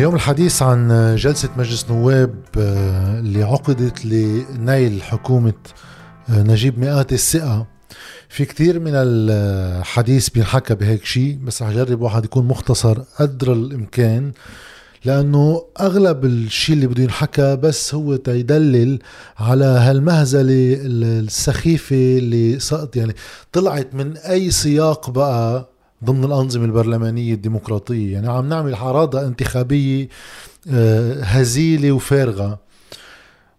اليوم الحديث عن جلسة مجلس نواب آه، اللي عقدت لنيل حكومة آه، نجيب مئات الثقة. في كتير من الحديث بينحكى بهيك شيء بس رح جرب واحد يكون مختصر قدر الإمكان لأنه أغلب الشيء اللي بده ينحكى بس هو تيدلل على هالمهزلة السخيفة اللي صارت. يعني طلعت من أي سياق بقى ضمن الأنظمة البرلمانية الديمقراطية. يعني عم نعمل حراضة انتخابية آه، هزيلة وفارغة.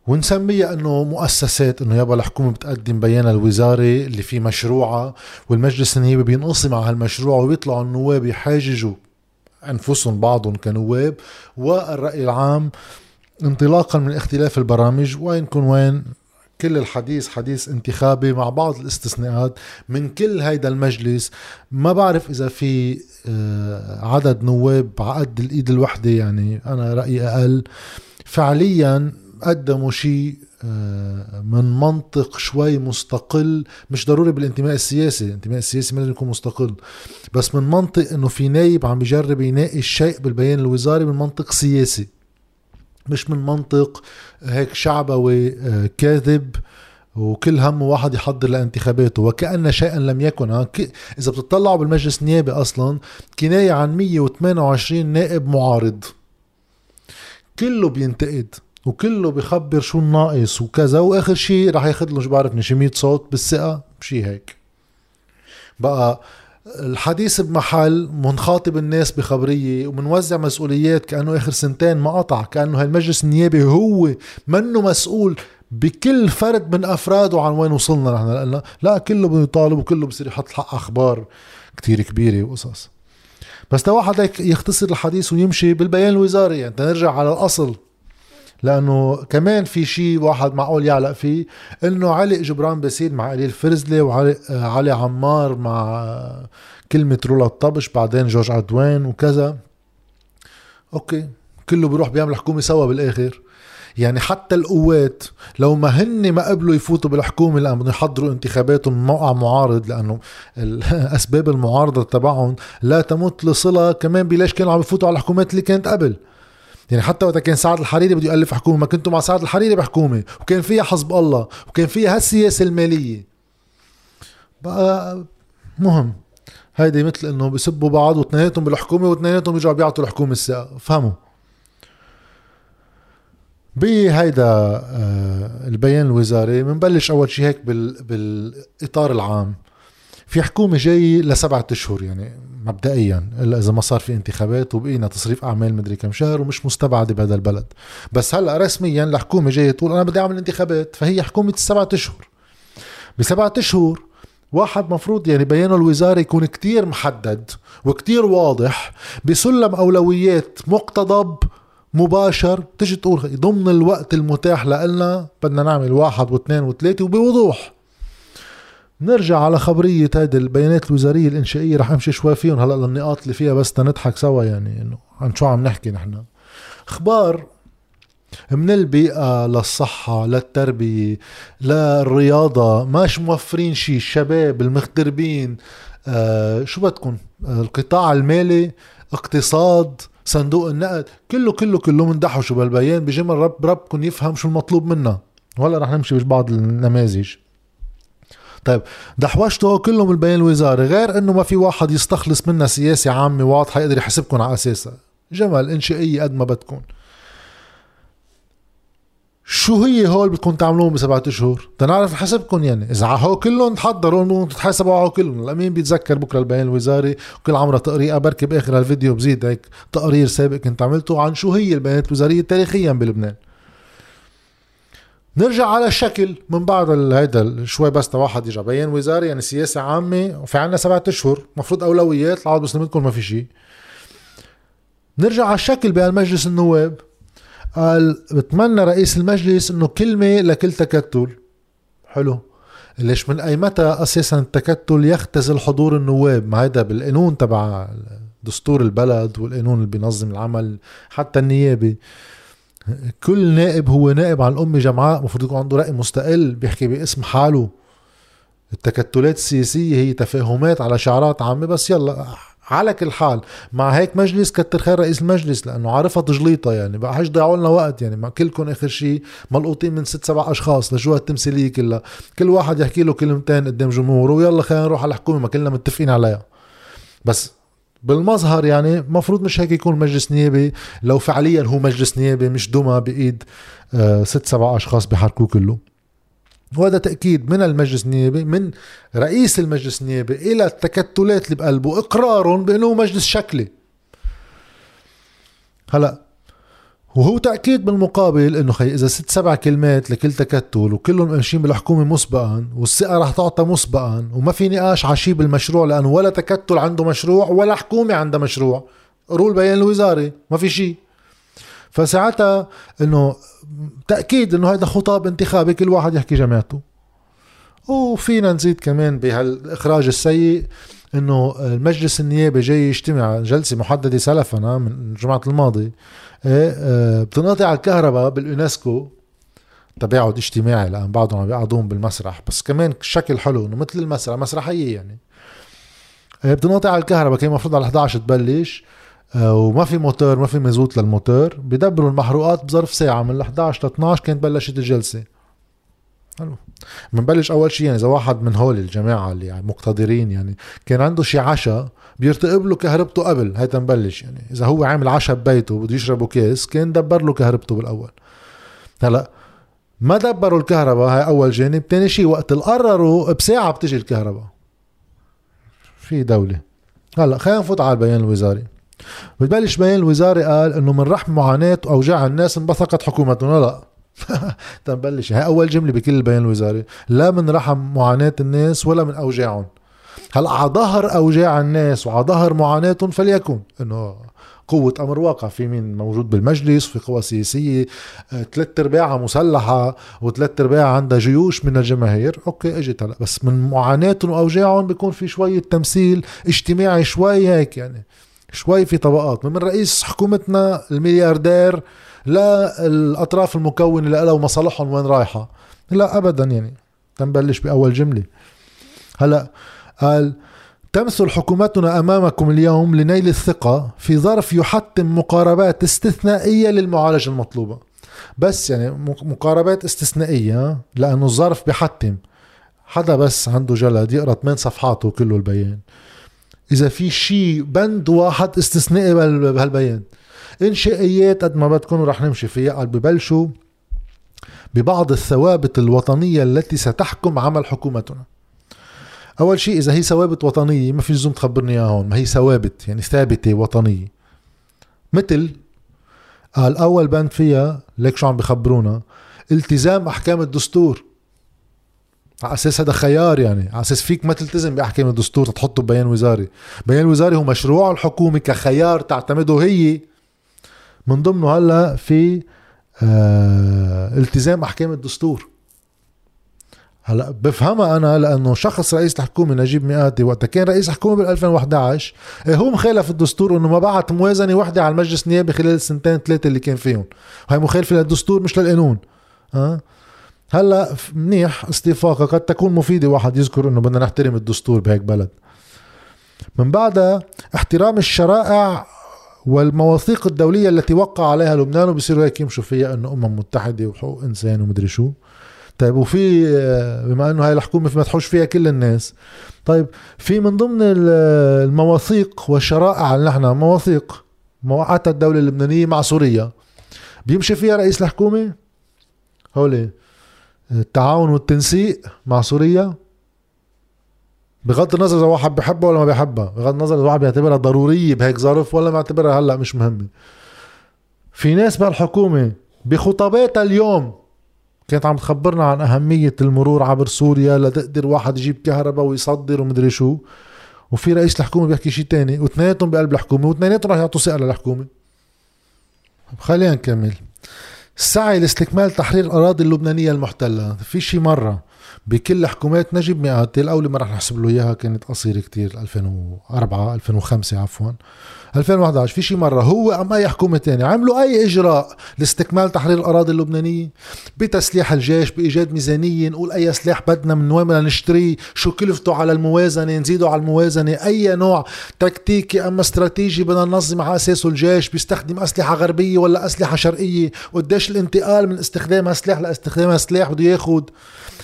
ونسميها إنه مؤسسات إنه يابا الحكومة بتقدم بيانها الوزاري اللي فيه مشروعها والمجلس النيابي بينقسم على هالمشروع وبيطلعوا النواب يحاججوا أنفسهم بعضهم كنواب. والرأي العام انطلاقا من اختلاف البرامج وين كن وين كل الحديث حديث انتخابي مع بعض الاستثناءات من كل هيدا المجلس. ما بعرف إذا في آه، عدد نواب عقد الإيد الوحدة يعني أنا رأيي أقل. فعليا قدموا شيء آه، من منطق شوي مستقل. مش ضروري بالانتماء السياسي الانتماء السياسي لازم يكون مستقل. بس من منطق إنه في نايب عم بيجرب يناقش شيء بالبيان الوزاري من منطق سياسي. مش من منطق هيك شعبوي آه، كاذب وكل همه واحد يحضر لانتخاباته. وكأن شيئا لم يكن. إذا بتطلعوا بالمجلس النيابي أصلا كناية عن 128 نائب معارض. كله بينتقد وكله بخبر شو الناقص وكذا. وآخر شيء رح ياخذ له شو بعرفني شي 100 صوت بالثقة شيء هيك. بقى الحديث بمحل منخاطب الناس بخبرية ومنوزع مسؤوليات كأنه آخر سنتين ما قطع كأنه هالمجلس النيابي هو منه مسؤول بكل فرد من أفراده عن وين وصلنا نحن لأنه لا كله بده يطالب وكله بصير يحط حق أخبار كتير كبيرة وقصص. بس تا واحد هيك يختصر الحديث ويمشي بالبيان الوزاري. يعني تنرجع على الأصل. لأنه كمان في شيء واحد معقول يعلق فيه إنه علي جبران بسيد مع قليل فرزلي وعلي علي عمار مع كلمة رولا الطبش بعدين جورج عدوان وكذا. أوكي كله بيروح بيعمل حكومة سوا بالآخر. يعني حتى القوات لو ما هن ما قبلوا يفوتوا بالحكومة لأن بدهم يحضروا انتخاباتهم من موقع معارض لأنه أسباب المعارضة تبعهم لا تمت لصلة كمان بليش كانوا عم يفوتوا على الحكومات اللي كانت قبل. يعني حتى وقت كان سعد الحريري بده يألف حكومة ما كنتوا مع سعد الحريري بحكومة وكان فيها حزب الله وكان فيها هالسياسة المالية. بقى مهم. هيدي مثل إنه بسبوا بعض واثنيناتهم بالحكومة واثنيناتهم يرجعوا بيعطوا الحكومة الثقة فهموا. بهيدا آه، البيان الوزاري بنبلش أول شيء هيك بالإطار العام. في حكومة جاي لسبعة أشهر يعني مبدئيا إلا إذا ما صار في انتخابات وبقينا تصريف أعمال مدري كم شهر ومش مستبعدة بهذا البلد. بس هلأ رسميا الحكومة جاية تقول أنا بدي أعمل انتخابات فهي حكومة السبعة أشهر. بسبعة أشهر واحد مفروض يعني بيانه الوزاري يكون كتير محدد وكتير واضح بسلم أولويات مقتضب مباشر تجي تقول ضمن الوقت المتاح لنا بدنا نعمل واحد واثنين وثلاثة وبوضوح. نرجع على خبرية هيدي البيانات الوزارية الإنشائية رح أمشي شوي فيهم. هلأ للنقاط اللي فيها بس تنضحك سوا يعني إنه عن شو عم نحكي نحن. أخبار من البيئة للصحة للتربية للرياضة. ماش موفرين شيء الشباب المغتربين آه شو بدكم؟ القطاع المالي اقتصاد صندوق النقد كله كله كله مندحوا شو بالبيان بجمل رب ربكم يفهم شو المطلوب منا. وهلأ رح نمشي ببعض النماذج. طيب دحوشته كلهم البيان الوزاري غير إنه ما في واحد يستخلص منها سياسة عامة واضحة يقدر يحسبكم على أساسها. جمل إنشائية قد ما بدكم شو هي هول بدكم تعملوهم بسبعة أشهر؟ تنعرف نحسبكم يعني؟ إذا هو كلهم تحضروا تتحاسبوا على كلهم. الأمين بيتذكر بكرة البيان الوزاري وكل عمره تقرير. بركي بآخر الفيديو بزيد هيك تقرير سابق كنت عملته عن شو هي البيانات الوزارية تاريخيا بلبنان. نرجع على الشكل من بعد هيدا شوي بس واحد يجي بيان وزاري يعني سياسة عامة وفي عنا سبعة أشهر مفروض أولويات العوض بس ما في شيء نرجع على الشكل بهالمجلس النواب. قال بتمنى رئيس المجلس إنه كلمة لكل تكتل. حلو. ليش من أي متى أساسا التكتل يختزل حضور النواب؟ ما هيدا بالقانون تبع دستور البلد والقانون اللي بينظم العمل حتى النيابي كل نائب هو نائب عن الأمة جمعاء المفروض يكون عنده رأي مستقل بيحكي باسم حاله. التكتلات السياسية هي تفاهمات على شعارات عامة بس يلا على كل حال. مع هيك مجلس كتر خير رئيس المجلس لأنه عارفها تجليطة يعني بقى حيش ضيعوا لنا وقت يعني. ما كلكم آخر شيء ملقوطين من ست سبع أشخاص لجوا التمثيلية كلها. كل واحد يحكي له كلمتين قدام جمهوره ويلا خلينا نروح على الحكومة ما كلنا متفقين عليها. بس بالمظهر يعني مفروض مش هيك يكون مجلس نيابي لو فعليا هو مجلس نيابي مش دمى بإيد آه، ست سبع أشخاص بيحركوه كله. وهذا تأكيد من المجلس النيابي من رئيس المجلس النيابي إلى التكتلات اللي بقلبه إقرار بأنه مجلس شكلي. هلا وهو تأكيد بالمقابل إنه خي إذا ست سبع كلمات لكل تكتل وكلهم ماشيين بالحكومة مسبقا والثقة رح تعطى مسبقا وما في نقاش عشي بالمشروع لأنه ولا تكتل عنده مشروع ولا حكومة عندها مشروع. رول بيان الوزاري ما في شيء. فساعتها إنه تأكيد إنه هذا خطاب انتخابي كل واحد يحكي جماعته. وفينا نزيد كمان بهالإخراج السيء إنه المجلس النيابي جاي يجتمع جلسة محددة سلفا من الجمعه الماضي إيه، آه، بتنقطع الكهرباء باليونسكو تباعد اجتماعي لأن بعضهم عم بيقعدون بالمسرح بس كمان شكل حلو إنه مثل المسرح مسرحية يعني. إيه، بتنقطع الكهرباء كان المفروض على 11 تبلش آه، وما في موتور ما في مزوت للموتور بدبروا المحروقات بظرف ساعة من 11 ل 12 كانت بلشت الجلسة. حلو. بنبلش أول شيء يعني إذا واحد من هول الجماعة اللي يعني مقتدرين يعني كان عنده شي عشاء بيرتقب له كهربته قبل هي تنبلش يعني. إذا هو عامل عشاء ببيته بده يشربوا كيس كان دبر له كهربته بالأول. هلأ ما دبروا الكهرباء هاي أول جانب. تاني شيء وقت قرروا بساعة بتجي الكهرباء. في دولة. هلأ خلينا نفوت على البيان الوزاري. بتبلش بيان الوزاري قال إنه من رحم معاناة واوجاع الناس انبثقت حكومتنا لأ؟ تنبلش هاي أول جملة بكل البيان الوزاري. لا من رحم معاناة الناس ولا من أوجاعهم. هلا على ظهر أوجاع الناس وعلى ظهر معاناتهم فليكن؟ إنه قوة أمر واقع. في مين موجود بالمجلس في قوى سياسية. آه، ثلاث أرباعها مسلحة وثلاث أرباعها عندها جيوش من الجماهير. أوكي إجت هلا. بس من معاناتهم وأوجاعهم بيكون في شوية تمثيل اجتماعي شوي هيك يعني. شوي في طبقات. من رئيس حكومتنا الملياردير للأطراف المكونة لها ومصالحهم وين رايحة. لا أبدا يعني. تنبلش بأول جملة. هلا قال تمثل حكومتنا أمامكم اليوم لنيل الثقة في ظرف يحتم مقاربات استثنائية للمعالجة المطلوبة. بس يعني مقاربات استثنائية لأنه الظرف بحتم. حدا بس عنده جلد يقرأ ثمان صفحات وكله البيان. إذا في شيء بند واحد استثنائي بهالبيان. انشائيات قد ما بدكم رح نمشي فيها. قال ببلشوا ببعض الثوابت الوطنية التي ستحكم عمل حكومتنا. أول شيء إذا هي ثوابت وطنية ما في لزوم تخبرني إياها هون. ما هي ثوابت يعني ثابتة وطنية. مثل قال أول بند فيها ليك شو عم بخبرونا؟ التزام أحكام الدستور. على أساس هذا خيار يعني. على أساس فيك ما تلتزم بأحكام الدستور تحطه ببيان وزاري. بيان وزاري هو مشروع الحكومة كخيار تعتمده هي. من ضمنه هلا في آه التزام أحكام الدستور. هلا بفهمها أنا لأنه شخص رئيس الحكومة نجيب مئاتي وقتها كان رئيس حكومه بال 2011 إيه هو مخالف الدستور إنه ما بعت موازنة وحدة على المجلس النيابي خلال السنتين ثلاثة اللي كان فيهم. هاي مخالفة للدستور مش للقانون. أه؟ هلا منيح استفاقه قد تكون مفيدة واحد يذكر إنه بدنا نحترم الدستور بهيك بلد. من بعدها احترام الشرائع والمواثيق الدولية التي وقع عليها لبنان وبصيروا هيك يمشوا فيها انه أمم متحدة وحقوق إنسان ومدري شو. طيب وفي بما أنه هاي الحكومة في مدحوش فيها كل الناس. طيب في من ضمن المواثيق والشرائع اللي نحن مواثيق موقعتها الدولة اللبنانية مع سوريا بيمشي فيها رئيس الحكومة؟ هولي. التعاون والتنسيق مع سوريا؟ بغض النظر إذا واحد بحبها ولا ما بحبها بغض النظر إذا واحد بيعتبرها ضرورية بهيك ظرف ولا معتبرها هلأ مش مهمه في ناس بالحكومة بخطاباتها اليوم كانت عم تخبرنا عن أهمية المرور عبر سوريا لتقدر واحد يجيب كهرباء ويصدر ومدري شو. وفي رئيس الحكومة بيحكي شيء تاني واثنيناتهم بقلب الحكومة واثنيناتهم رح يعطوا ثقة للحكومة. خلينا نكمل. السعي لاستكمال تحرير الأراضي اللبنانية المحتلة. في شي مرة بكل حكومات نجيب مئاتي الأولى ما رح نحسب له إياها كانت قصيرة كتير 2004 2005 عفوا. 2011 في شي مرة هو أم أي حكومة تانية عملوا أي إجراء لاستكمال تحرير الأراضي اللبنانية؟ بتسليح الجيش بإيجاد ميزانية نقول أي سلاح بدنا من وين بدنا نشتريه؟ شو كلفته على الموازنة؟ نزيده على الموازنة؟ أي نوع تكتيكي أما استراتيجي بدنا ننظم على أساسه الجيش؟ بيستخدم أسلحة غربية ولا أسلحة شرقية؟ قديش الانتقال من استخدام سلاح لاستخدام سلاح بده ياخد؟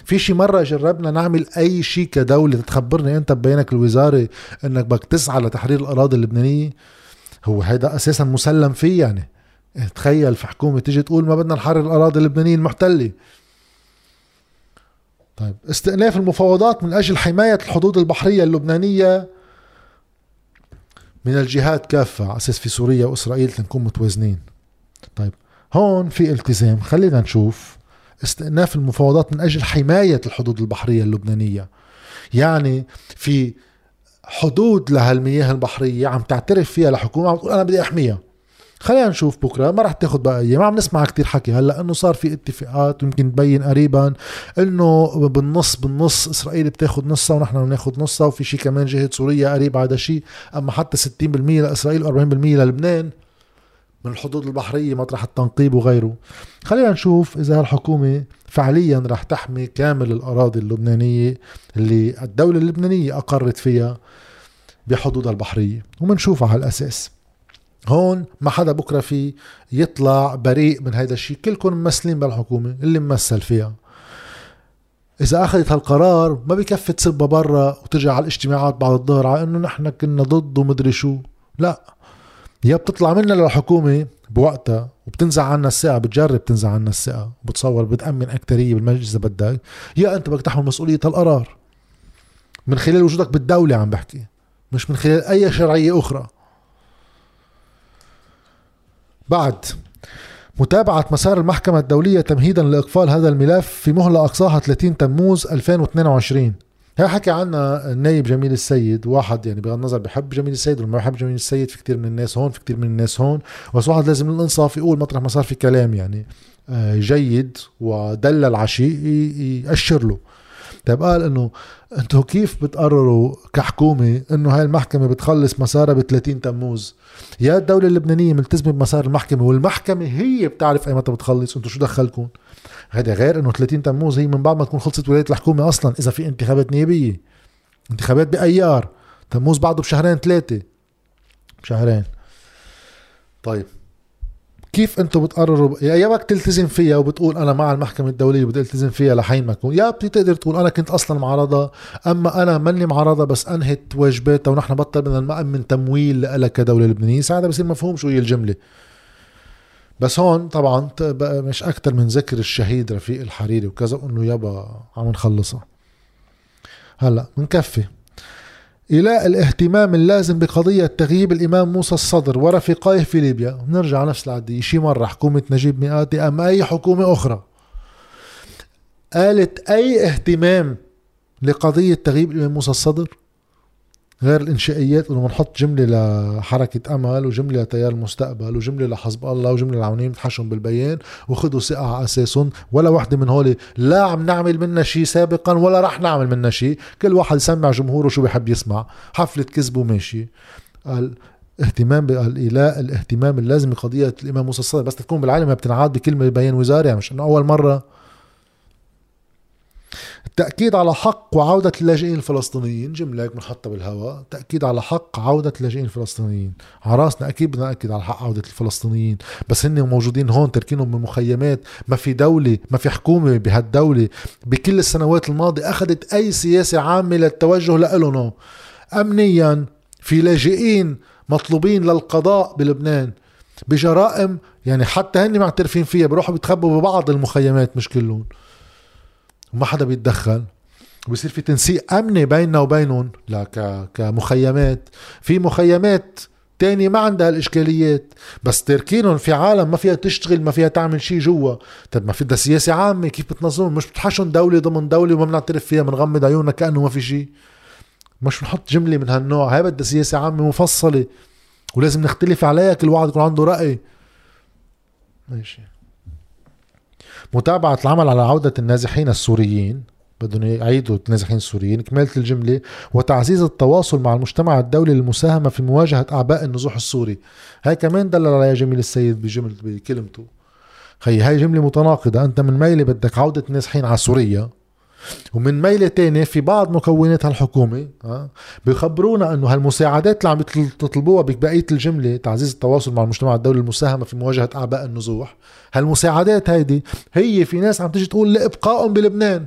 في شي مرة جربنا نعمل أي شي كدولة تخبرني أنت ببيانك الوزاري أنك بدك تسعى لتحرير الأراضي اللبنانية؟ هو هيدا أساسا مسلم فيه يعني. تخيل في حكومة تيجي تقول ما بدنا نحرر الأراضي اللبنانية المحتلة. طيب استئناف المفاوضات من أجل حماية الحدود البحرية اللبنانية من الجهات كافة. على أساس في سوريا وإسرائيل تنكون متوازنين. طيب هون في التزام. خلينا نشوف استئناف المفاوضات من أجل حماية الحدود البحرية اللبنانية. يعني في حدود لهالمياه البحرية عم تعترف فيها الحكومة عم تقول أنا بدي أحميها. خلينا نشوف بكرة ما رح تاخذ بقى أيام عم نسمع كتير حكي هلأ إنه صار في اتفاقات ويمكن تبين قريبا إنه بالنص بالنص إسرائيل بتاخذ نصها ونحن بناخذ نصها وفي شيء كمان جهة سوريا قريب هذا الشيء أما حتى 60% لإسرائيل و40% للبنان. من الحدود البحرية مطرح التنقيب وغيره. خلينا نشوف إذا الحكومة فعليا رح تحمي كامل الأراضي اللبنانية اللي الدولة اللبنانية أقرت فيها بحدودها البحرية. ومنشوفها على الاساس هون ما حدا بكرة في يطلع بريء من هيدا الشيء. كلكم ممثلين بالحكومة اللي ممثل فيها. إذا أخذت هالقرار ما بكفي تسبها برا وترجع على الاجتماعات بعد الظهر على إنه نحن كنا ضد ومدري شو. لا. يا بتطلع منا للحكومة بوقتها وبتنزع عنا الثقة بتجرب تنزع عنا الثقة وبتصور بتأمن اكتريه بالمجلس إذا بدك. يا أنت بدك تحمل مسؤولية هالقرار من خلال وجودك بالدولة عم بحكي مش من خلال أي شرعية أخرى. بعد متابعة مسار المحكمة الدولية تمهيدا لإقفال هذا الملف في مهلة أقصاها 30 تموز 2022 هي حكي عنها النايب جميل السيد واحد يعني بغض النظر بحب جميل السيد ولا ما بحب جميل السيد في كتير من الناس هون في كتير من الناس هون بس واحد لازم الانصاف يقول مطرح ما صار في كلام يعني. آه، جيد ودلل عشي يأشر له. طيب قال إنه أنتم كيف بتقرروا كحكومة إنه هاي المحكمة بتخلص مسارها ب 30 تموز؟ يا الدولة اللبنانية ملتزمة بمسار المحكمة والمحكمة هي بتعرف أي متى بتخلص أنتم شو دخلكم؟ هذا غير إنه 30 تموز هي من بعد ما تكون خلصت ولاية الحكومة أصلا إذا في انتخابات نيابية انتخابات بايار تموز بعده بشهرين ثلاثة. بشهرين. طيب. كيف أنتم بتقرروا؟ يا بدك تلتزم فيها وبتقول أنا مع المحكمة الدولية وبدي ألتزم فيها لحين ما اكون يا بتقدر تقول أنا كنت أصلا معارضه أما أنا ماني معارضه بس أنهت واجباتها ونحن بطل بدنا نأمن تمويل لك كدولة لبنانية. ساعتها بصير مفهوم شو هي الجملة. بس هون طبعا مش أكثر من ذكر الشهيد رفيق الحريري وكذا انه يابا عم نخلصها. هلأ بنكفي إلى الاهتمام اللازم بقضية تغييب الإمام موسى الصدر ورفيقائه في ليبيا. نرجع نفس العدية شي مرة حكومة نجيب مئاتي أم أي حكومة أخرى. قالت أي اهتمام لقضية تغييب الإمام موسى الصدر؟ غير الانشائيات إنه بنحط جملة لحركة أمل وجملة لتيار المستقبل وجملة لحزب الله وجملة للعونين بتحشهم بالبيان وخذوا ثقة على أساسهم. ولا وحدة من هول لا عم نعمل منا شيء سابقا ولا رح نعمل منا شيء كل واحد يسمع جمهوره شو بيحب يسمع. حفلة كذب وماشي. قال اهتمام بالايلاء الاهتمام اللازم بقضيه الإمام موسى الصدر بس تكون بالعالم بتنعاد بكلمة بيان وزاري يعني مش إنه أول مرة. التأكيد على حق وعودة اللاجئين الفلسطينيين. جملة هيك بنحطها بالهواء. تأكيد على حق عودة اللاجئين الفلسطينيين. على رأسنا أكيد بدنا نأكد على حق عودة الفلسطينيين. بس هن موجودين هون تركينهم بمخيمات ما في دولة ما في حكومة بهالدولة. بكل السنوات الماضية أخذت أي سياسة عامة للتوجه لإلهم أمنيا في لاجئين مطلوبين للقضاء بلبنان. بجرائم يعني حتى هن معترفين فيها بروحوا بيتخبوا ببعض المخيمات مش كلهم. وما حدا بيتدخل. وبصير في تنسيق أمني بيننا وبينهم. لا كمخيمات. في مخيمات تاني ما عندها الإشكاليات. بس تركينهم في عالم ما فيها تشتغل ما فيها تعمل شيء جوا. طيب ما في بدها سياسة عامة. كيف بتنظمهم مش بتحشن دولة ضمن دولة وما بنعترف فيها بنغمض عيوننا كأنه ما في شيء مش بنحط جملة من هالنوع. هاي بدها سياسة عامة مفصلة. ولازم نختلف عليها. كل واحد يكون عنده رأي. ماشي. متابعة العمل على عودة النازحين السوريين بدهم يعيدوا النازحين السوريين كمالة الجملة وتعزيز التواصل مع المجتمع الدولي للمساهمة في مواجهة أعباء النزوح السوري. هاي كمان دلل عليها جميل السيد بجمل بكلمته. خي هاي جملة متناقضة. أنت من ميلة بدك عودة النازحين على سوريا ومن ميلة تانية في بعض مكونات هالحكومة ها بيخبرونا إنه هالمساعدات اللي عم تطلبوها ببقية الجملة تعزيز التواصل مع المجتمع الدولي المساهمة في مواجهة أعباء النزوح هالمساعدات هيدي هي في ناس عم تيجي تقول لإبقائهم بلبنان.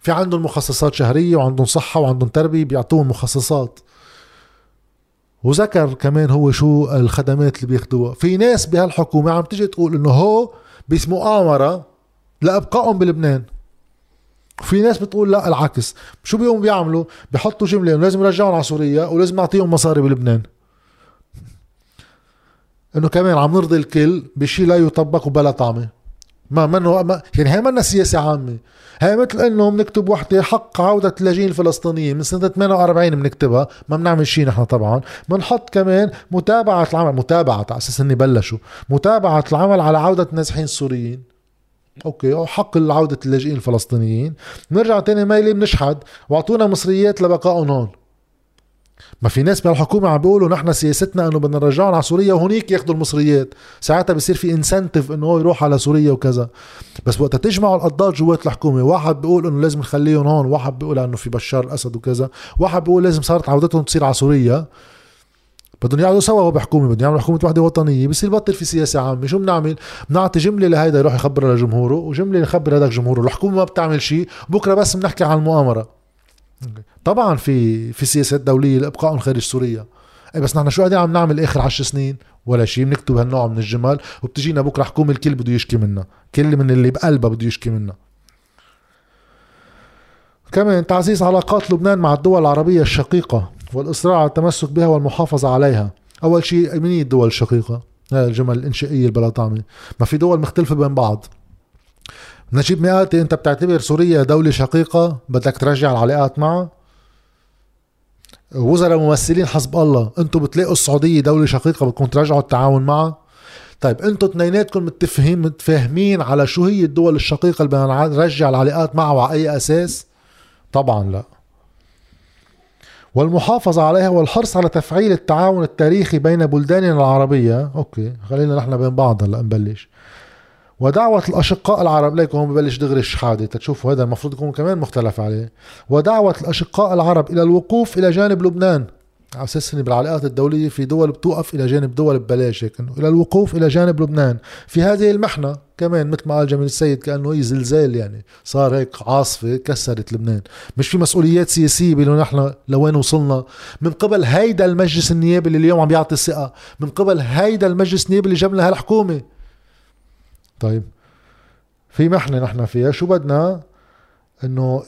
في عندهم مخصصات شهرية وعندهم صحة وعندهم تربية بيعطوهم مخصصات. وذكر كمان هو شو الخدمات اللي بياخدوها. في ناس بهالحكومة عم تيجي تقول إنه هو بس مؤامرة لإبقائهم بلبنان. في ناس بتقول لا العكس. شو بيقوموا بيعملوا؟ بيحطوا جملة لازم يرجعهم على سوريا ولازم نعطيهم مصاري بلبنان. إنه كمان عم نرضي الكل بشيء لا يطبق وبلا طعمة. ما منه ما يعني هي منا سياسة عامة. هي مثل إنه بنكتب وحدة حق عودة اللاجئين الفلسطينيين من سنة 48 بنكتبها ما بنعمل شيء نحن طبعا. بنحط كمان متابعة العمل متابعة على أساس إني بلشوا. متابعة العمل على عودة النازحين السوريين. أوكي حق عودة اللاجئين الفلسطينيين. بنرجع تاني ميلي بنشحد. وأعطونا مصريات لبقائهم هون. ما في ناس بالحكومة عم بيقولوا نحن سياستنا إنه بدنا نرجعهم على سوريا وهونيك ياخذوا المصريات. ساعتها بصير في انسنتيف إنه هو يروح على سوريا وكذا. بس وقت تجمعوا القضاء جوات الحكومة. واحد بيقول إنه لازم نخليهم هون واحد بيقول إنه في بشار الأسد وكذا. واحد بيقول لازم صارت عودتهم تصير على سوريا. بدهم يقعدوا سوا بحكومة بدهم يعملوا حكومة وحدة وطنية بصير بطل في سياسة عامة. شو بنعمل؟ بنعطي جملة لهيدا يروح يخبرها لجمهوره وجملة يخبر هذاك جمهوره الحكومة ما بتعمل شيء بكرة بس بنحكي عن المؤامرة. طبعا في في سياسات دولية لإبقائهم خارج سوريا. اي بس نحن شو قاعدين عم نعمل آخر عشر سنين؟ ولا شيء بنكتب هالنوع من الجمال وبتجينا بكرة حكومة الكل بده يشكي منا. كل من اللي بقلبها بده يشكي منا. كمان تعزيز علاقات لبنان مع الدول العربية الشقيقة. والإصرار على التمسك بها والمحافظة عليها. أول شيء من الدول الشقيقة؟ هاي الجمل الإنشائية البلا طعمة ما في دول مختلفة بين بعض. نجيب مئاتي أنت بتعتبر سوريا دولة شقيقة بدك ترجع العلاقات معها. وزراء ممثلين حسب الله. أنتم بتلاقوا السعودية دولة شقيقة بدكم ترجعوا التعاون معها. طيب أنتم اثنيناتكم متفهين متفاهمين على شو هي الدول الشقيقة اللي بدنا نرجع العلاقات معها وعلى أي أساس؟ طبعا لا. والمحافظة عليها والحرص على تفعيل التعاون التاريخي بين بلداننا العربية. أوكي خلينا نحن بين بعض هلأ نبلش. ودعوة الأشقاء العرب ليكم هون ببلش دغري الشحادة تشوفوا هذا المفروض يكون كمان مختلف عليه. ودعوة الأشقاء العرب إلى الوقوف إلى جانب لبنان. على أساس بالعلاقات الدولية في دول بتوقف إلى جانب دول ببلاش هيك إلى الوقوف إلى جانب لبنان. في هذه المحنة كمان مثل ما قال جميل السيد كأنه هي زلزال يعني صار هيك عاصفة كسرت لبنان. مش في مسؤوليات سياسية بانه نحن لوين وصلنا. من قبل هيدا المجلس النيابي اللي اليوم عم بيعطي الثقه من قبل هيدا المجلس النيابي اللي جاب لنا هالحكومة. طيب في محنة نحن فيها شو بدنا؟ إنه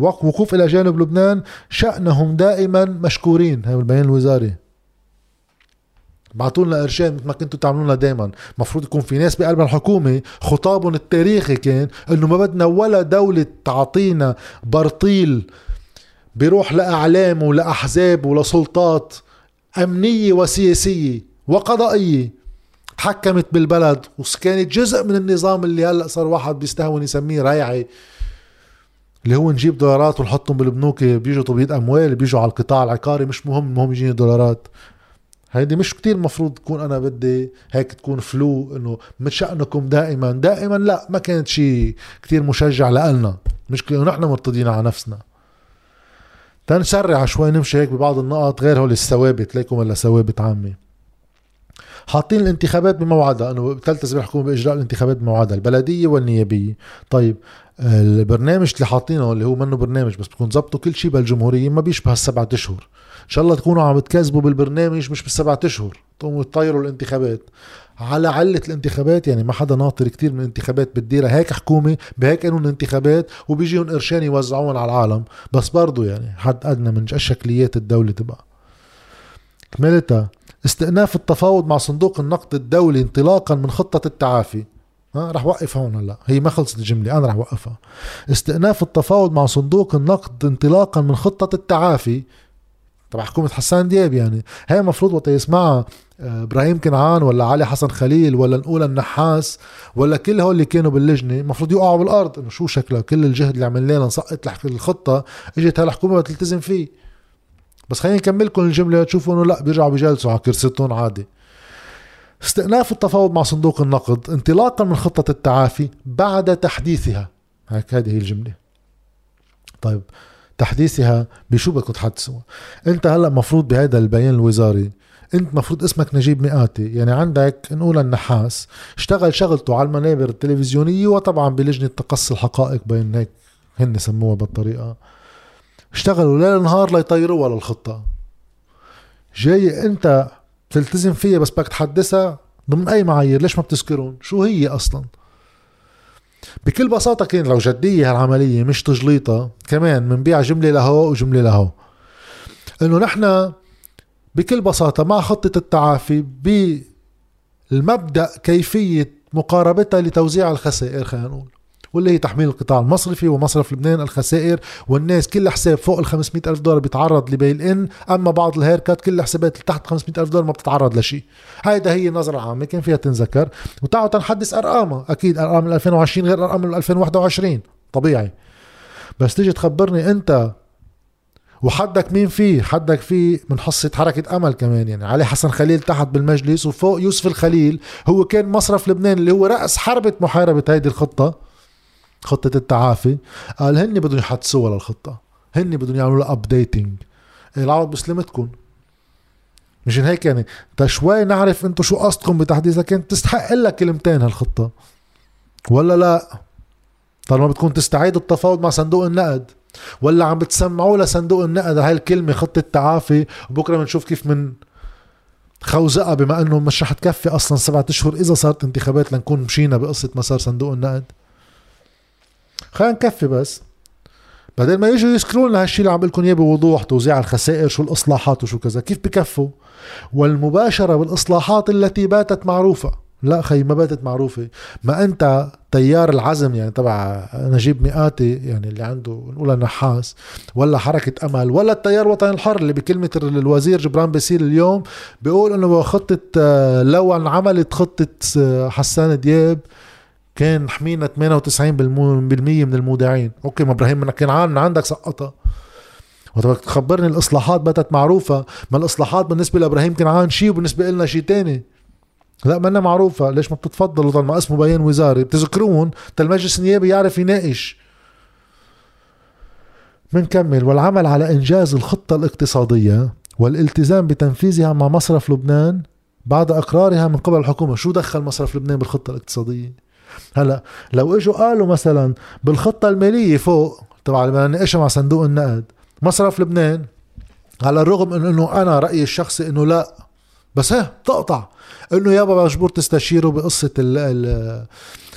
وقوف إلى جانب لبنان شأنهم دائما مشكورين. هاي البيان الوزاري. بعثوا لنا قرشين مثل ما كنتوا تعملونا دائما المفروض يكون في ناس بقلب الحكومة خطابهم التاريخي كان إنه ما بدنا ولا دولة تعطينا برطيل بيروح لأعلام ولأحزاب ولسلطات أمنية وسياسية وقضائية. تحكمت بالبلد وكانت جزء من النظام اللي هلأ صار واحد بيستهون يسميه ريعي. اللي هو نجيب دولارات ونحطهم بالبنوك بيجوا تبييض أموال بيجوا على القطاع العقاري مش مهم المهم يجيني دولارات. هيدي مش كتير المفروض تكون أنا بدي هيك تكون فلو إنه من شأنكم دائما. دائما لا ما كانت شيء كتير مشجع لنا مشكلة نحن مرتضين على نفسنا. تنسرع شوي نمشي هيك ببعض النقط غير هول الثوابت. ليكم ولا ثوابت عامة. حاطين الانتخابات بموعدها. أنه تلتزم الحكومة بإجراء الانتخابات بموعدها البلدية والنيابية. طيب البرنامج اللي حاطينه اللي هو منه برنامج بس بكون ظبطوا كل شيء بالجمهورية ما بيشبه السبعة أشهر. إن شاء الله تكونوا عم تكذبوا بالبرنامج مش بالسبعة أشهر. تقوموا تطيروا الانتخابات. على علة الانتخابات يعني ما حدا ناطر كتير من الانتخابات بتديرها. هيك حكومة بهيك قانون انتخابات وبيجيهم قرشان يوزعون على العالم. بس برضو يعني حد أدنى من شكليات الدولة تبقى. كملتها استئناف التفاوض مع صندوق النقد الدولي انطلاقا من خطة التعافي. ها رح وقف هون هلأ. هي ما خلصت الجملة أنا رح وقفها. استئناف التفاوض مع صندوق النقد انطلاقا من خطة التعافي. تبع حكومة حسان دياب يعني. هي المفروض وقت يسمعها آه، إبراهيم كنعان ولا علي حسن خليل ولا نقول النحاس ولا كل هول اللي كانوا باللجنة المفروض يوقعوا بالأرض. إنه شو شكلها؟ كل الجهد اللي عملناه نسقط الخطة إجت هالحكومة بتلتزم فيه. بس خلينا نكملكم الجملة تشوفوا إنه لا بيرجعوا بيجلسوا على كرسيتهم عادي. استئناف التفاوض مع صندوق النقد انطلاقا من خطة التعافي بعد تحديثها. هيك هذه هي الجملة. طيب تحديثها بشو بدكم تحدثوا؟ أنت هلأ مفروض بهذا البيان الوزاري أنت مفروض اسمك نجيب مئاتي. يعني عندك نقول النحاس اشتغل شغلته على المنابر التلفزيونية وطبعا بلجنة تقصي الحقائق بين هيك هن سموها بالطريقة. اشتغلوا ليل نهار ليطيروها للخطة جاي انت تلتزم فيها بس بدك تحدثها ضمن أي معايير ليش ما بتذكرون شو هي أصلا؟ بكل بساطة كان لو جدية هالعملية مش تجليطة كمان منبيع جملة لهو وجملة لهو. إنه نحن بكل بساطة مع خطة التعافي بالمبدأ كيفية مقاربتها لتوزيع الخسائر خلينا نقول. واللي هي تحميل القطاع المصرفي ومصرف لبنان الخسائر والناس كل حساب فوق ال 500 ألف دولار بيتعرض لبيل إن أما بعض الهيركات كل الحسابات اللي تحت 500 ألف دولار ما بتتعرض لشيء. هيدا هي النظرة العامة كان فيها تنذكر. وتعالوا تنحدث أرقامها. أكيد أرقام 2020 غير أرقام 2021 طبيعي. بس تيجي تخبرني أنت وحدك مين فيه؟ حدك فيه من حصة حركة أمل كمان يعني. علي حسن خليل تحت بالمجلس وفوق يوسف الخليل هو كان مصرف لبنان اللي هو رأس حربة محاربة هيدي الخطة. خطة التعافي. قال هن بدهم يحدثوها للخطة هن بدهم يعملوا لها ابديتنج العوض بسلمتكم مشان هيك يعني تا شوي نعرف أنتم شو قصدكم بتحديثها كانت تستحق لها كلمتين هالخطة. ولا لا؟ طالما بتكون تستعيدوا التفاوض مع صندوق النقد. ولا عم بتسمعوا لصندوق النقد هاي الكلمة خطة تعافي وبكرة بنشوف كيف من خوزقة بما إنه مش رح تكفي أصلا سبعة أشهر إذا صارت انتخابات لنكون مشينا بقصة مسار صندوق النقد. خلينا نكفي بس. بعدين ما يجوا يذكروا لنا هالشيء اللي عم لكم إياه بوضوح توزيع الخسائر شو الإصلاحات وشو كذا. كيف بكفوا؟ والمباشرة بالإصلاحات التي باتت معروفة. لا خي ما باتت معروفة. ما أنت تيار العزم يعني تبع نجيب ميقاتي يعني اللي عنده نقولا نحاس ولا حركة أمل ولا التيار الوطني الحر اللي بكلمة الوزير جبران باسيل اليوم بيقول أنه خطة آه، لو انعملت خطة آه، حسان دياب كان حمينا 98% من المودعين. okay ما إبراهيم كنعان من عندك سقطها. وبدك تخبرني الإصلاحات باتت معروفة. ما الإصلاحات بالنسبة لإبراهيم كنعان شيء وبالنسبة لنا شيء تاني؟ لا منا معروفة. ليش ما بتتفضلوا طالما اسمه بيان وزاري. بتذكرون؟ المجلس النيابي يعرف يناقش. منكمل. والعمل على إنجاز الخطة الاقتصادية والالتزام بتنفيذها مع مصرف لبنان بعد إقرارها من قبل الحكومة. شو دخل مصرف لبنان بالخطة الاقتصادية؟ هلا لو اجوا قالوا مثلا بالخطة المالية فوق تبع بدنا نناقشها مع صندوق النقد مصرف لبنان على الرغم من إنه أنا رأيي الشخصي إنه لا بس ها تقطع إنه يابا مجبور تستشيروا بقصة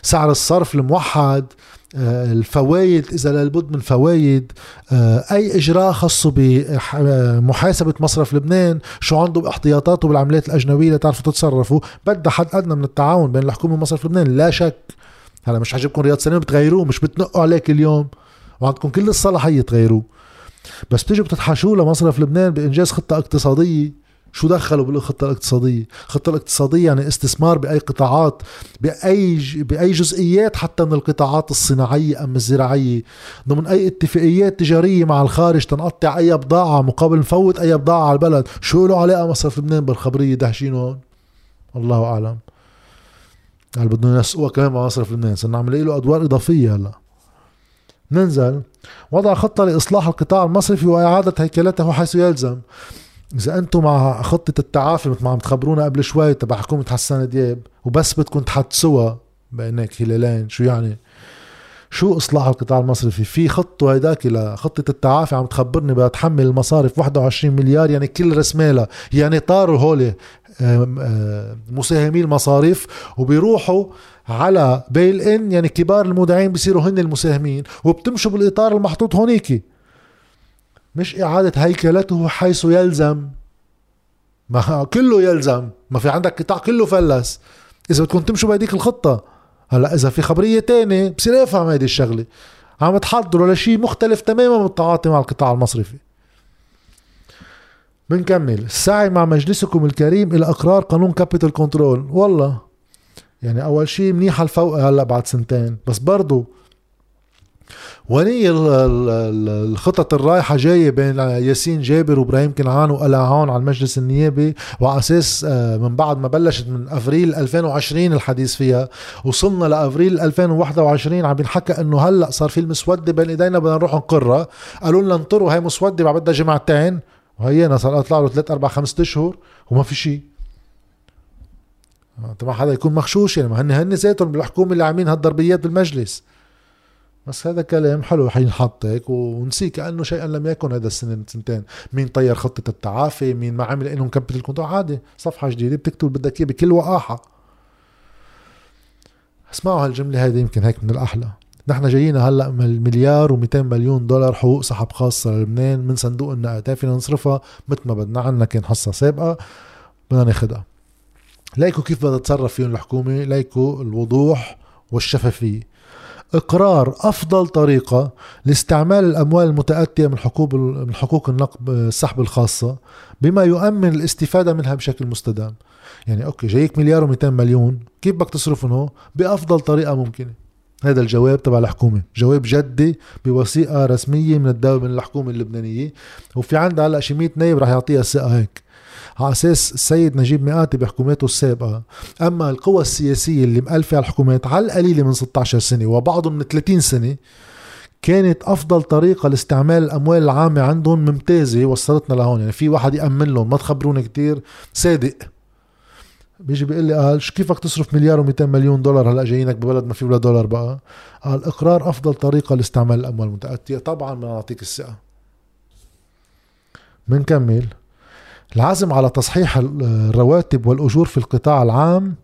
سعر الصرف الموحد الفوائد إذا لابد من فوائد آه، أي إجراء خاصه بمحاسبه مصرف لبنان شو عنده باحتياطاته بالعمليات الأجنبية لتعرفوا تتصرفوا بدها حد أدنى من التعاون بين الحكومة ومصرف لبنان لا شك. هلا مش عاجبكم رياض سليم بتغيروه مش بتنقوا عليه كل يوم وعندكم كل الصلاحية تغيروه. بس بتيجوا بتتحاشوا لمصرف لبنان بإنجاز خطة اقتصادية. شو دخلوا بالخطة الاقتصادية؟ الخطة الاقتصادية يعني استثمار بأي قطاعات بأي بأي جزئيات حتى من القطاعات الصناعية أم الزراعية. ضمن أي اتفاقيات تجارية مع الخارج تنقطع أي بضاعة مقابل نفوت أي بضاعة على البلد. شو له علاقة مصرف لبنان بالخبرية دهشين هون؟ الله أعلم. هل بدنا ينسقوها كمان مع مصرف لبنان؟ صرنا نعمل له أدوار إضافية هلأ. ننزل. وضع خطة لإصلاح القطاع المصرفي وإعادة هيكلته حيث يلزم. إذا أنتم مع خطة التعافي مثل ما عم تخبرونا قبل شوي تبع حكومة حسان دياب وبس بدكم تحدثوها بينك هلالين شو يعني؟ شو إصلاح القطاع المصرفي؟ في خطه هيداك لخطه التعافي عم تخبرني بدها تحمل المصارف 21 مليار يعني كل رسمالها يعني طاروا هول مساهمي المصارف وبيروحوا على بيل ان يعني كبار المودعين بيصيروا هن المساهمين وبتمشوا بالإطار المحطوط هونيكي. مش إعادة هيكلته حيث يلزم. ما كله يلزم. ما في عندك قطاع كله فلس. إذا بدكم تمشوا بهديك الخطة. هلأ إذا في خبرية تانية بصير أفهم هيدي الشغلة. عم تحضروا لشيء مختلف تماما من التعاطي مع القطاع المصرفي. بنكمل. السعي مع مجلسكم الكريم إلى إقرار قانون capital control والله. يعني أول شيء منيحه الفوق هلأ بعد سنتين. بس برضو وين الخطط الرايحة جاية بين ياسين جابر وإبراهيم كنعان وقلعان على المجلس النيابي وعلى أساس آه، من بعد ما بلشت من أفريل 2020 الحديث فيها وصلنا لأفريل 2021 عم بينحكى إنه هلأ صار في المسودة بين إيدينا بدنا نروح نقرها. قالوا لنا انطروا هاي مسودة بعد بدها جمعتين. وهينا صار طلع له 3 4 5 أشهر وما في شيء. طبعا حدا يكون مخشوش يعني ما هن هن ذاتهم بالحكومة اللي عاملين هالضربيات بالمجلس. بس هذا كلام حلو حينحط هيك ونسي كانه شيئا لم يكن هذا السنة سنتين مين طير خطة التعافي؟ مين ما عمل إنهم capital control عادي صفحة جديدة بتكتب بدك إياه بكل وقاحة. اسمعوا هالجملة هذه يمكن هيك من الأحلى. نحن جايين هلأ مليار و200 مليون دولار حقوق سحب خاصة للبنان من صندوق النقد. فينا نصرفها مثل ما بدنا. عنا كان حصة سابقة بدنا ناخذها ليكوا كيف بدها تتصرف فيهم الحكومة؟ ليكوا الوضوح والشفافية. إقرار أفضل طريقة لاستعمال الأموال المتأتية من حقوق من حقوق النقب السحب الخاصة بما يؤمن الاستفادة منها بشكل مستدام. يعني أوكي جايك مليار و200 مليون كيف بدك تصرفهم بأفضل طريقة ممكنة. هذا الجواب تبع الحكومة. جواب جدي بوثيقة رسمية من الدولة من الحكومة اللبنانية. وفي عندها هلأ شي 100 نايب رح يعطيها الثقة هيك. على أساس السيد نجيب مئاتي بحكوماته السابقة. أما القوى السياسية اللي مألفة على الحكومات على القليله من 16 سنة وبعضهم من 30 سنة كانت أفضل طريقة لاستعمال الأموال العامة عندهم ممتازة وصلتنا لهون. يعني في واحد يأمن لهم ما تخبروني كتير صادق. بيجي بيقول لي قال شو كيفك تصرف مليار و200 مليون دولار؟ هلا جايينك ببلد ما في ولا دولار بقى. قال إقرار أفضل طريقة لاستعمال الأموال المتأتية. طبعا بدنا نعطيك الثقة. بنكمل. العزم على تصحيح الرواتب والأجور في القطاع العام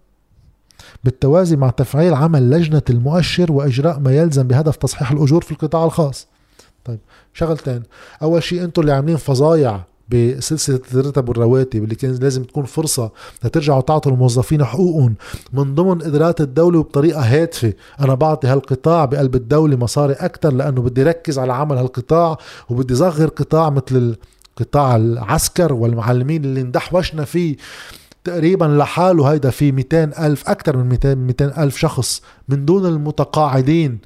بالتوازي مع تفعيل عمل لجنة المؤشر وإجراء ما يلزم بهدف تصحيح الأجور في القطاع الخاص. طيب شغلتين أول شيء أنتم اللي عاملين فظايع بسلسلة الرتب والرواتب اللي كان لازم تكون فرصة لترجعوا تعطوا الموظفين حقوقهم من ضمن قدرات الدولة وبطريقة هادفة. أنا بعطي هالقطاع بقلب الدولة مصاري أكتر لأنه بدي ركز على عمل هالقطاع وبدي صغر قطاع مثل قطاع العسكر والمعلمين اللي اندحوشنا فيه تقريبا لحاله هيدا في 200 ألف أكثر من 200 200 ألف شخص من دون المتقاعدين.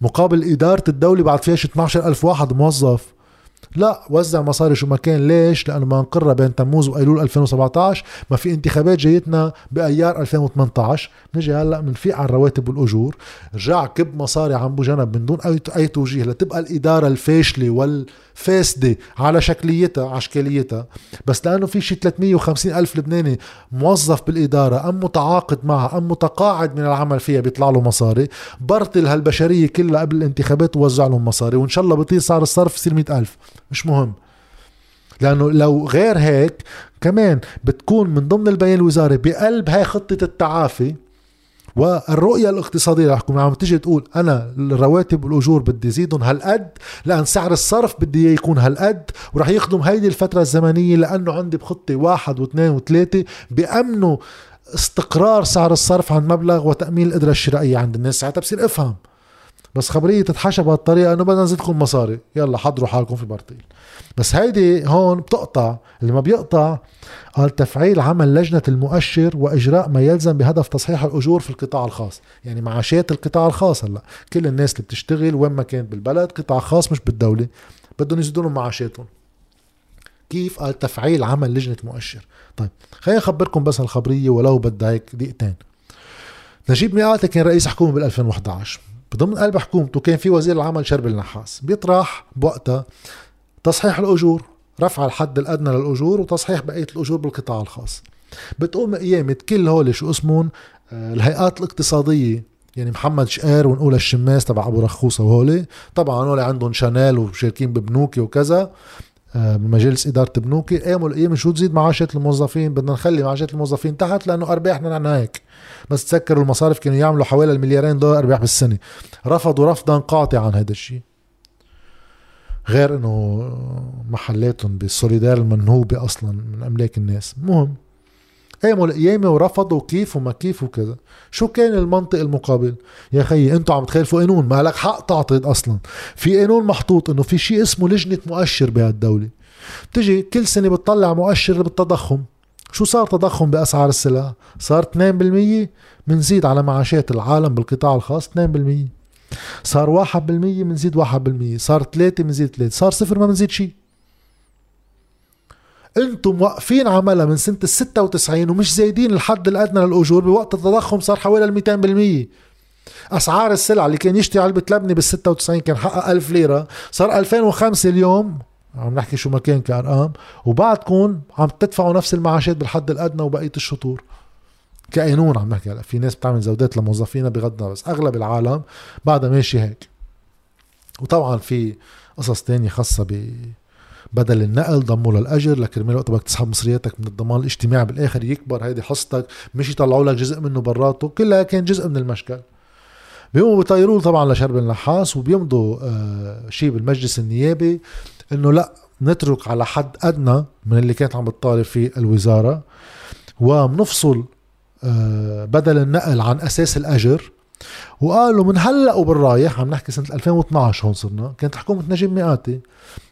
مقابل إدارة الدولة بعد فيها 12 ألف واحد موظف. لا وزع مصاري شو ما كان. ليش؟ لأنه ما نقرر بين تموز وايلول 2017 ما في انتخابات جايتنا بأيار 2018 نجي هلأ بنفيق على الرواتب والأجور. رجع كب مصاري عم بجنب من دون أي توجيه. لتبقى الإدارة الفاشلة والفاسده على شكليتها على اشكاليتها بس لأنه في شي 350 ألف لبناني موظف بالإدارة أم متعاقد معها أم متقاعد من العمل فيها بيطلع له مصاري برتل هالبشرية كلها قبل الانتخابات ووزع لهم مصاري وإن شاء الله بطير صار الصرف يصير 100 ألف. مش مهم. لأنه لو غير هيك كمان بتكون من ضمن البيان الوزاري بقلب هاي خطة التعافي والرؤية الاقتصادية للحكومه عم تيجي تقول أنا الرواتب والأجور بدي زيدهم هالقد لأن سعر الصرف بدي إياه يكون هالقد وراح يخدم هيدي الفترة الزمنية لأنه عندي بخطة واحد واثنين وثلاثة بامنوا استقرار سعر الصرف عند مبلغ وتأمين القدرة الشرائية عند الناس. ساعتها بصير أفهم. بس خبرية تتحشى بهالطريقة إنه بدنا نزيدكم مصاري. يلا حضروا حالكم في برطيل بس هيدي هون بتقطع. اللي ما بيقطع قال تفعيل عمل لجنة المؤشر وإجراء ما يلزم بهدف تصحيح الأجور في القطاع الخاص. يعني معاشات القطاع الخاص هلا. كل الناس اللي بتشتغل وين ما كانت بالبلد قطاع خاص مش بالدولة. بدهم يزيدوا لهم معاشاتهم كيف؟ قال تفعيل عمل لجنة مؤشر. طيب خليني أخبركم بس هالخبرية ولو بدها هيك دقيقتين. نجيب مئاتي كان رئيس حكومة بال 2011 بضمن قلب حكومته كان في وزير العمل شرب النحاس. بيطرح بوقتها تصحيح الأجور رفع الحد الأدنى للأجور وتصحيح بقية الأجور بالقطاع الخاص. بتقوم قيامة كل هول شو اسمهم آه، الهيئات الاقتصادية يعني محمد شقير ونقول الشماس تبع أبو رخوصة وهولي. طبعا هول عندهم شانيل وشاركين ببنوكي وكذا. بمجالس إدارة بنوكي قاموا القيامة شو تزيد معاشات الموظفين؟ بدنا نخلي معاشات الموظفين تحت لأنه أرباحنا نحن هيك. بس تذكروا المصارف كانوا يعملوا حوالي المليارين دولار أرباح بالسنة. رفضوا رفضا قاطعا هذا الشيء. غير إنه محلاتهم بالسوليدار المنهوبة أصلا من أملاك الناس. مهم. قاموا القيامة ورفضوا كيف وما كيف وكذا. شو كان المنطق المقابل؟ يا خيي أنتوا عم تخالفوا قانون. ما لك حق تعطي أصلا. في قانون محطوط إنه في شيء اسمه لجنة مؤشر بهالدولة. تجي كل سنة بتطلع مؤشر بالتضخم. شو صار تضخم بأسعار السلع؟ صار 2% منزيد على معاشات العالم بالقطاع الخاص 2% صار 1% منزيد 1% صار 3 منزيد 3 صار صفر ما منزيد شيء. أنتم موقفين عملها من سنة ال 96 ومش زايدين الحد الأدنى للأجور بوقت التضخم صار حوالي ال 200% أسعار السلع اللي كان يشتري علبة لبنه بال 96 كان حقق 1000 ليرة. صار 2005 اليوم. عم نحكي شو ما كان كارقام وبعدكم عم تدفعوا نفس المعاشات بالحد الأدنى وبقية الشطور. كقانون عم نحكي هلا في ناس بتعمل زودات لموظفينها بغض بس أغلب العالم بعدها ماشي هيك. وطبعا في قصص تانية خاصة ب بدل النقل ضموا للأجر لكرمال وقت بدك تسحب مصرياتك من الضمان الاجتماعي بالآخر يكبر هيدي حصتك مش يطلعوا لك جزء منه براته كلها كان جزء من المشكل. بيقوموا بيطيروا طبعا لشرب النحاس وبيمضوا آه شيء بالمجلس النيابي إنه لأ نترك على حد أدنى من اللي كانت عم بتطالب فيه الوزارة وبنفصل آه بدل النقل عن أساس الأجر وقالوا من هلأ وبالرايح عم نحكي سنة 2012 هون صرنا كانت حكومة نجيب مئاتي.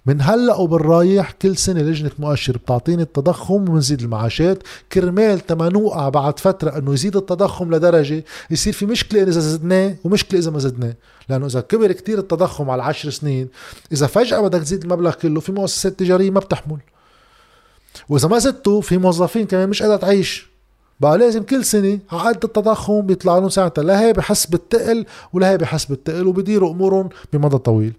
من هلأ وبالرايح كل سنة لجنة مؤشر بتعطيني التضخم وبنزيد المعاشات. كرمال تما نوقع بعد فترة إنه يزيد التضخم لدرجة يصير في مشكلة إذا زدناه ومشكلة إذا ما زدناه. لأنه إذا كبر كتير التضخم على عشر سنين إذا فجأة بدك تزيد المبلغ كله في مؤسسات تجارية ما بتحمل. وإذا ما زدته في موظفين كمان مش قادره تعيش. بقى لازم كل سنة عقد التضخم بيطلع لهم ساعتها. لا هي بحس بالتقل ولا هي بحس بالتقل وبيديروا أمورهم بمدى طويل.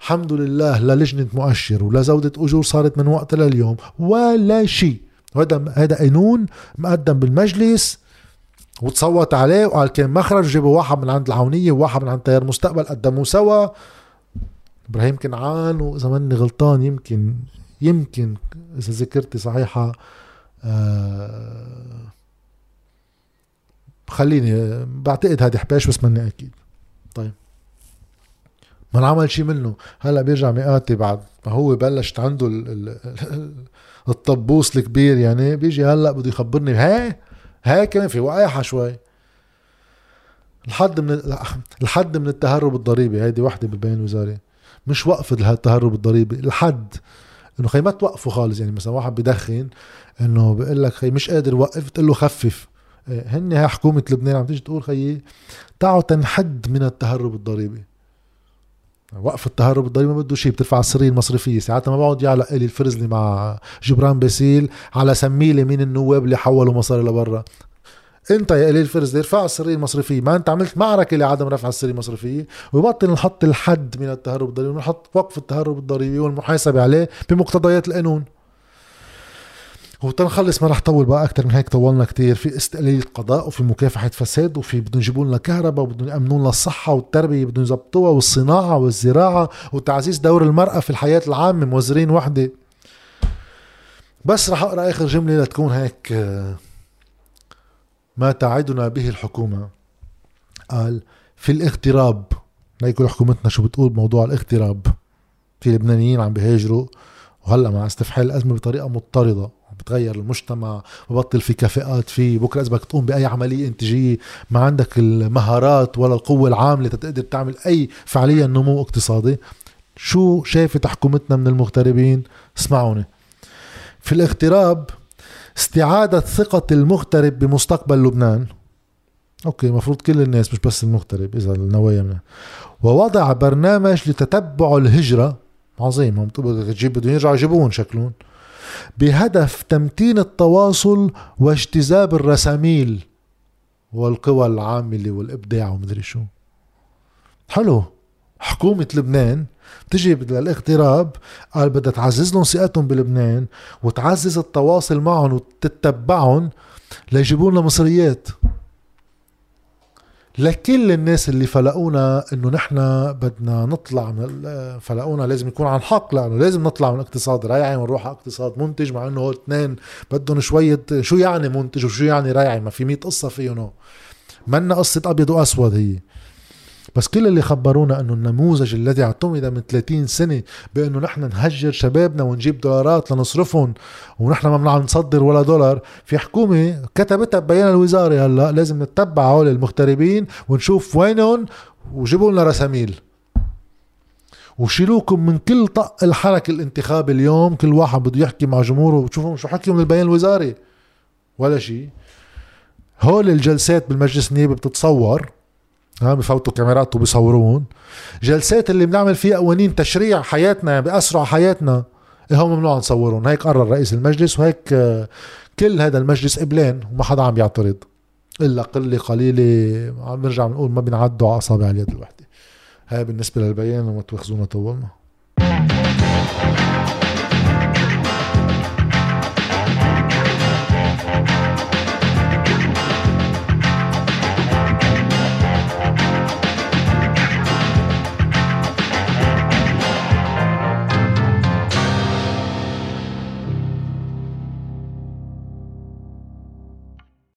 الحمد لله لا لجنة مؤشر ولا زودة أجور صارت من وقت لليوم ولا شيء. هذا هذا قانون مقدم بالمجلس وتصوت عليه وقال كان مخرج جابوا واحد من عند العونية وواحد من عند تيار مستقبل قدموا سوا. إبراهيم كنعان وإذا ماني غلطان يمكن يمكن إذا ذكرتي صحيحة آه خليني بعتقد هذه حباش بس ماني أكيد. طيب. ما انعمل شيء منه. هلا بيرجع مئاتي بعد. ما هو بلشت عنده ال ال الطبوس الكبير يعني بيجي هلا بده يخبرني. هي هي كمان في وقايحه شوي. الحد من الحد من التهرب الضريبي. هيدي وحدة بالبيان الوزاري مش وقفة التهرب الضريبي الحد. إنه خي ما توقفوا خالص يعني مثلا واحد بدخن إنه بقول لك خي مش قادر وقف تقول له خفف. إيه، هن هي حكومة لبنان عم تيجي تقول خيي تعوا تنحد من التهرب الضريبي. وقف التهرب الضريبي ما بده شيء بترفع السريه المصرفيه ساعتها ما بقعد يعلق لي الفرزلي مع جبران باسيل على سميلة مين النواب اللي حولوا مصاري لبرا. انت يا قليل فرزلي ارفع السريه المصرفية. ما انت عملت معركة لعدم رفع السريه المصرفية. وبطل نحط الحد من التهرب الضريبي ونحط وقف التهرب الضريبي والمحاسبة عليه بمقتضيات القانون. وتنخلص ما رح طول بقى أكثر من هيك طولنا كتير. في استقلاليه قضاء وفي مكافحة فساد وفي بدهم يجيبوا لنا كهرباء وبدهم يأمنوا لنا الصحة والتربية بدهم يظبطوها والصناعة والزراعة وتعزيز دور المرأة في الحياة العامة. موزرين وحدة. بس رح أقرأ آخر جملة لتكون هيك ما تعدنا به الحكومة. قال في الاغتراب. ليكل حكومتنا شو بتقول بموضوع الاغتراب؟ في لبنانيين عم بيهاجروا وهلأ مع استفحال الأزمة بطريقة مضطردة. بتغير المجتمع ببطل في كفاءات فيه بكرة إذا بدك تقوم بأي عملية إنتاجية ما عندك المهارات ولا القوة العاملة تقدر تعمل أي فعليا نمو اقتصادي. شو شافت حكومتنا من المغتربين؟ اسمعوني. في الاغتراب استعادة ثقة المغترب بمستقبل لبنان. أوكي المفروض كل الناس مش بس المغترب إذا النوايا منه. ووضع برنامج لتتبع الهجرة. عظيم هم تجيب بدهم يرجعوا يجيبون شكلهم. بهدف تمتين التواصل واجتذاب الرساميل والقوى العاملة والإبداع ومدري شو. حلو. حكومة لبنان بتجي للاغتراب قال بدها تعزز لهم ثقتهم بلبنان وتعزز التواصل معهم وتتبعهم ليجيبوا لنا مصريات لكل الناس اللي فلقونا إنه نحن بدنا نطلع من فلقونا لازم يكون عن حق لأنه لازم نطلع من اقتصاد ريعي ونروح على اقتصاد منتج مع إنه اثنين بدهم شوية شو يعني منتج وشو يعني ريعي ما في 100 قصة فيهم. منا قصة أبيض وأسود هي. بس كل اللي خبرونا انه النموذج الذي اعتمد من 30 سنة بانه نحن نهجر شبابنا ونجيب دولارات لنصرفهم ونحن ما بنعرف نصدر ولا دولار في حكومة كتبتها ببيان الوزاره هلا لازم نتبع هول المغتربين ونشوف وينهم وجيبوا لنا رساميل. وشيلوكم من كل طق الحركة الانتخابي اليوم كل واحد بده يحكي مع جمهوره وتشوفهم شو حكيهم البيان الوزاري. ولا شيء هول الجلسات بالمجلس النيابي بتتصور. ها بفوتوا كاميرات وبيصورون جلسات اللي بنعمل فيها قوانين تشريع حياتنا بأسرع حياتنا إيه هم ممنوع نصورهم هيك قرر رئيس المجلس وهيك آه، كل هذا المجلس قبلين وما حدا عم يعترض إلا قلة قليلة عم نرجع بنقول ما بنعدوا على أصابع اليد الواحده هاي بالنسبة للبيان وما تواخذونا طولنا.